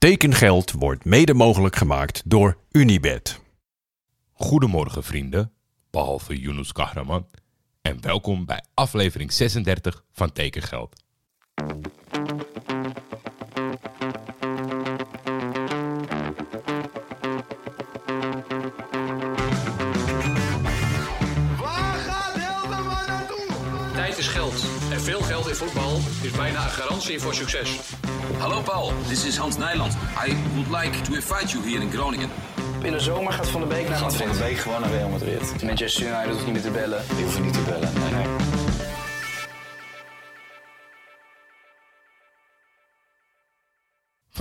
Tekengeld wordt mede mogelijk gemaakt door Unibed. Goedemorgen vrienden, behalve Yunus Kahraman. En welkom bij aflevering 36 van Tekengeld. Is geld. En veel geld in voetbal is bijna een garantie voor succes. Hallo Paul, this is Hans Nijland. I would like to invite you here in Groningen. In de zomer gaat Van de Beek naar Gaat Van de Madrid. Beek gewoon naar Real Madrid. Manchester United hoeft niet meer te bellen. Die hoeven niet te bellen. Nee, nee.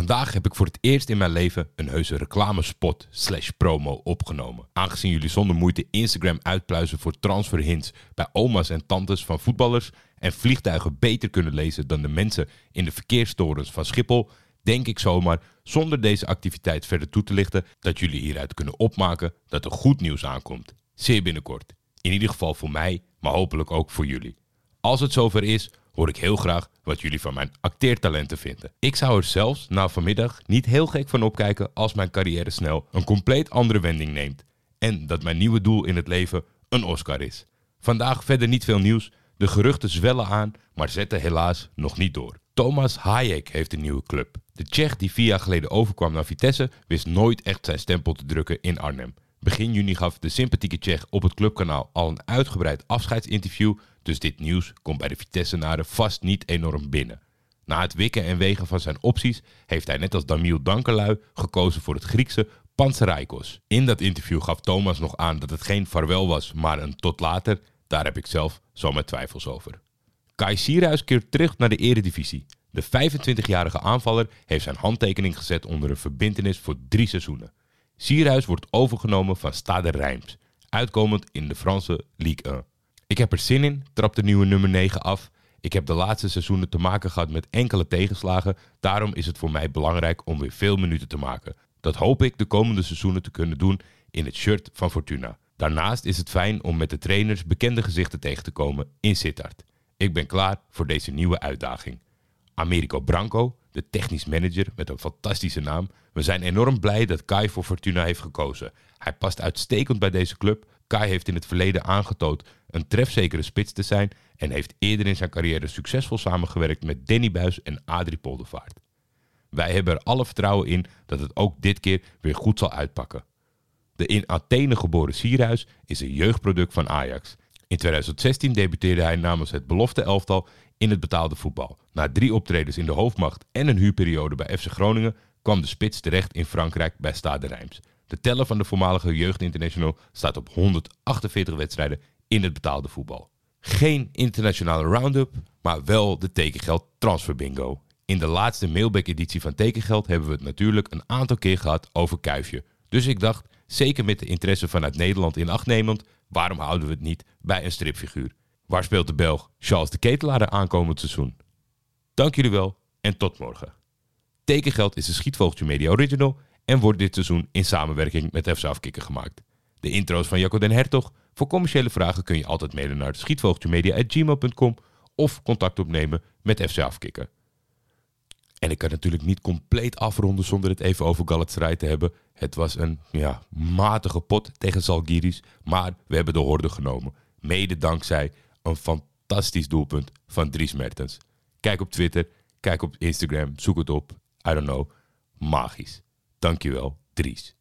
Vandaag heb ik voor het eerst in mijn leven een heuse reclamespot slash promo opgenomen. Aangezien jullie zonder moeite Instagram uitpluizen voor transferhints bij oma's en tantes van voetballers en vliegtuigen beter kunnen lezen dan de mensen in de verkeerstorens van Schiphol, denk ik zomaar, zonder deze activiteit verder toe te lichten, dat jullie hieruit kunnen opmaken dat er goed nieuws aankomt. Zeer binnenkort. In ieder geval voor mij, maar hopelijk ook voor jullie. Als het zover is, hoor ik heel graag wat jullie van mijn acteertalenten vinden. Ik zou er zelfs na vanmiddag niet heel gek van opkijken als mijn carrière snel een compleet andere wending neemt. En dat mijn nieuwe doel in het leven een Oscar is. Vandaag verder niet veel nieuws. De geruchten zwellen aan, maar zetten helaas nog niet door. Thomas Hayek heeft een nieuwe club. De Tsjech die vier jaar geleden overkwam naar Vitesse wist nooit echt zijn stempel te drukken in Arnhem. Begin juni gaf de sympathieke Tsjech op het clubkanaal al een uitgebreid afscheidsinterview, dus dit nieuws komt bij de Vitessenaren vast niet enorm binnen. Na het wikken en wegen van zijn opties heeft hij net als Damiel Dankelui gekozen voor het Griekse Panzeraikos. In dat interview gaf Thomas nog aan dat het geen vaarwel was, maar een tot later. Daar heb ik zelf zo mijn twijfels over. Kai Sierhuis keert terug naar de eredivisie. De 25-jarige aanvaller heeft zijn handtekening gezet onder een verbintenis voor drie seizoenen. Sierhuis wordt overgenomen van Stade Reims, uitkomend in de Franse Ligue 1. Ik heb er zin in, trapt de nieuwe nummer 9 af. Ik heb de laatste seizoenen te maken gehad met enkele tegenslagen, daarom is het voor mij belangrijk om weer veel minuten te maken. Dat hoop ik de komende seizoenen te kunnen doen in het shirt van Fortuna. Daarnaast is het fijn om met de trainers bekende gezichten tegen te komen in Sittard. Ik ben klaar voor deze nieuwe uitdaging. Americo Branco, de technisch manager met een fantastische naam. We zijn enorm blij dat Kai voor Fortuna heeft gekozen. Hij past uitstekend bij deze club. Kai heeft in het verleden aangetoond een trefzekere spits te zijn en heeft eerder in zijn carrière succesvol samengewerkt met Danny Buis en Adrie Poldervaart. Wij hebben er alle vertrouwen in dat het ook dit keer weer goed zal uitpakken. De in Athene geboren Sierhuis is een jeugdproduct van Ajax. In 2016 debuteerde hij namens het belofte elftal in het betaalde voetbal. Na drie optredens in de hoofdmacht en een huurperiode bij FC Groningen kwam de spits terecht in Frankrijk bij Stade Reims. De teller van de voormalige jeugdinternational staat op 148 wedstrijden in het betaalde voetbal. Geen internationale round-up, maar wel de tekengeld transfer bingo. In de laatste mailback-editie van Tekengeld hebben we het natuurlijk een aantal keer gehad over Kuifje. Dus ik dacht, zeker met de interesse vanuit Nederland in acht nemend, waarom houden we het niet bij een stripfiguur? Waar speelt de Belg Charles de Ketelaar aankomend seizoen? Dank jullie wel en tot morgen. Tekengeld is een Schietvogeltje Media Original en wordt dit seizoen in samenwerking met FC Afkikken gemaakt. De intro's van Jacco den Hertog. Voor commerciële vragen kun je altijd mailen naar schietvogeltjemedia.gmail.com of contact opnemen met FC Afkikken. En ik kan natuurlijk niet compleet afronden zonder het even over Galatasaray te hebben. Het was een ja, matige pot tegen Zalgiris, maar we hebben de horde genomen. Mede dankzij een fantastisch doelpunt van Dries Mertens. Kijk op Twitter, kijk op Instagram, zoek het op. I don't know. Magisch. Dankjewel, Dries.